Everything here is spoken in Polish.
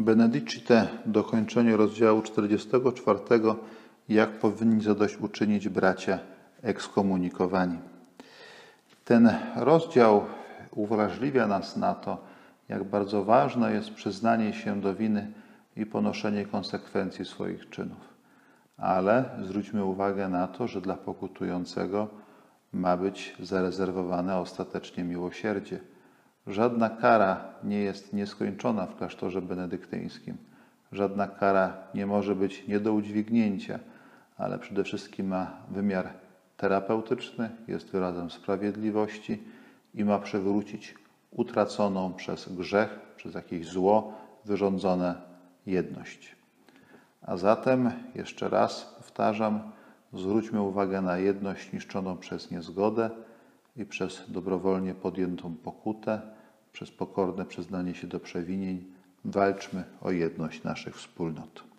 Benedicite dokończenie rozdziału 44. Jak powinni zadośćuczynić bracia ekskomunikowani. Ten rozdział uwrażliwia nas na to, jak bardzo ważne jest przyznanie się do winy i ponoszenie konsekwencji swoich czynów. Ale zwróćmy uwagę na to, że dla pokutującego ma być zarezerwowane ostatecznie miłosierdzie. Żadna kara nie jest nieskończona w klasztorze benedyktyńskim. Żadna kara nie może być nie do udźwignięcia, ale przede wszystkim ma wymiar terapeutyczny, jest wyrazem sprawiedliwości i ma przywrócić utraconą przez grzech, przez jakieś zło wyrządzone jedność. A zatem, jeszcze raz powtarzam, zwróćmy uwagę na jedność niszczoną przez niezgodę i przez dobrowolnie podjętą pokutę, przez pokorne przyznanie się do przewinień. Walczmy o jedność naszych wspólnot.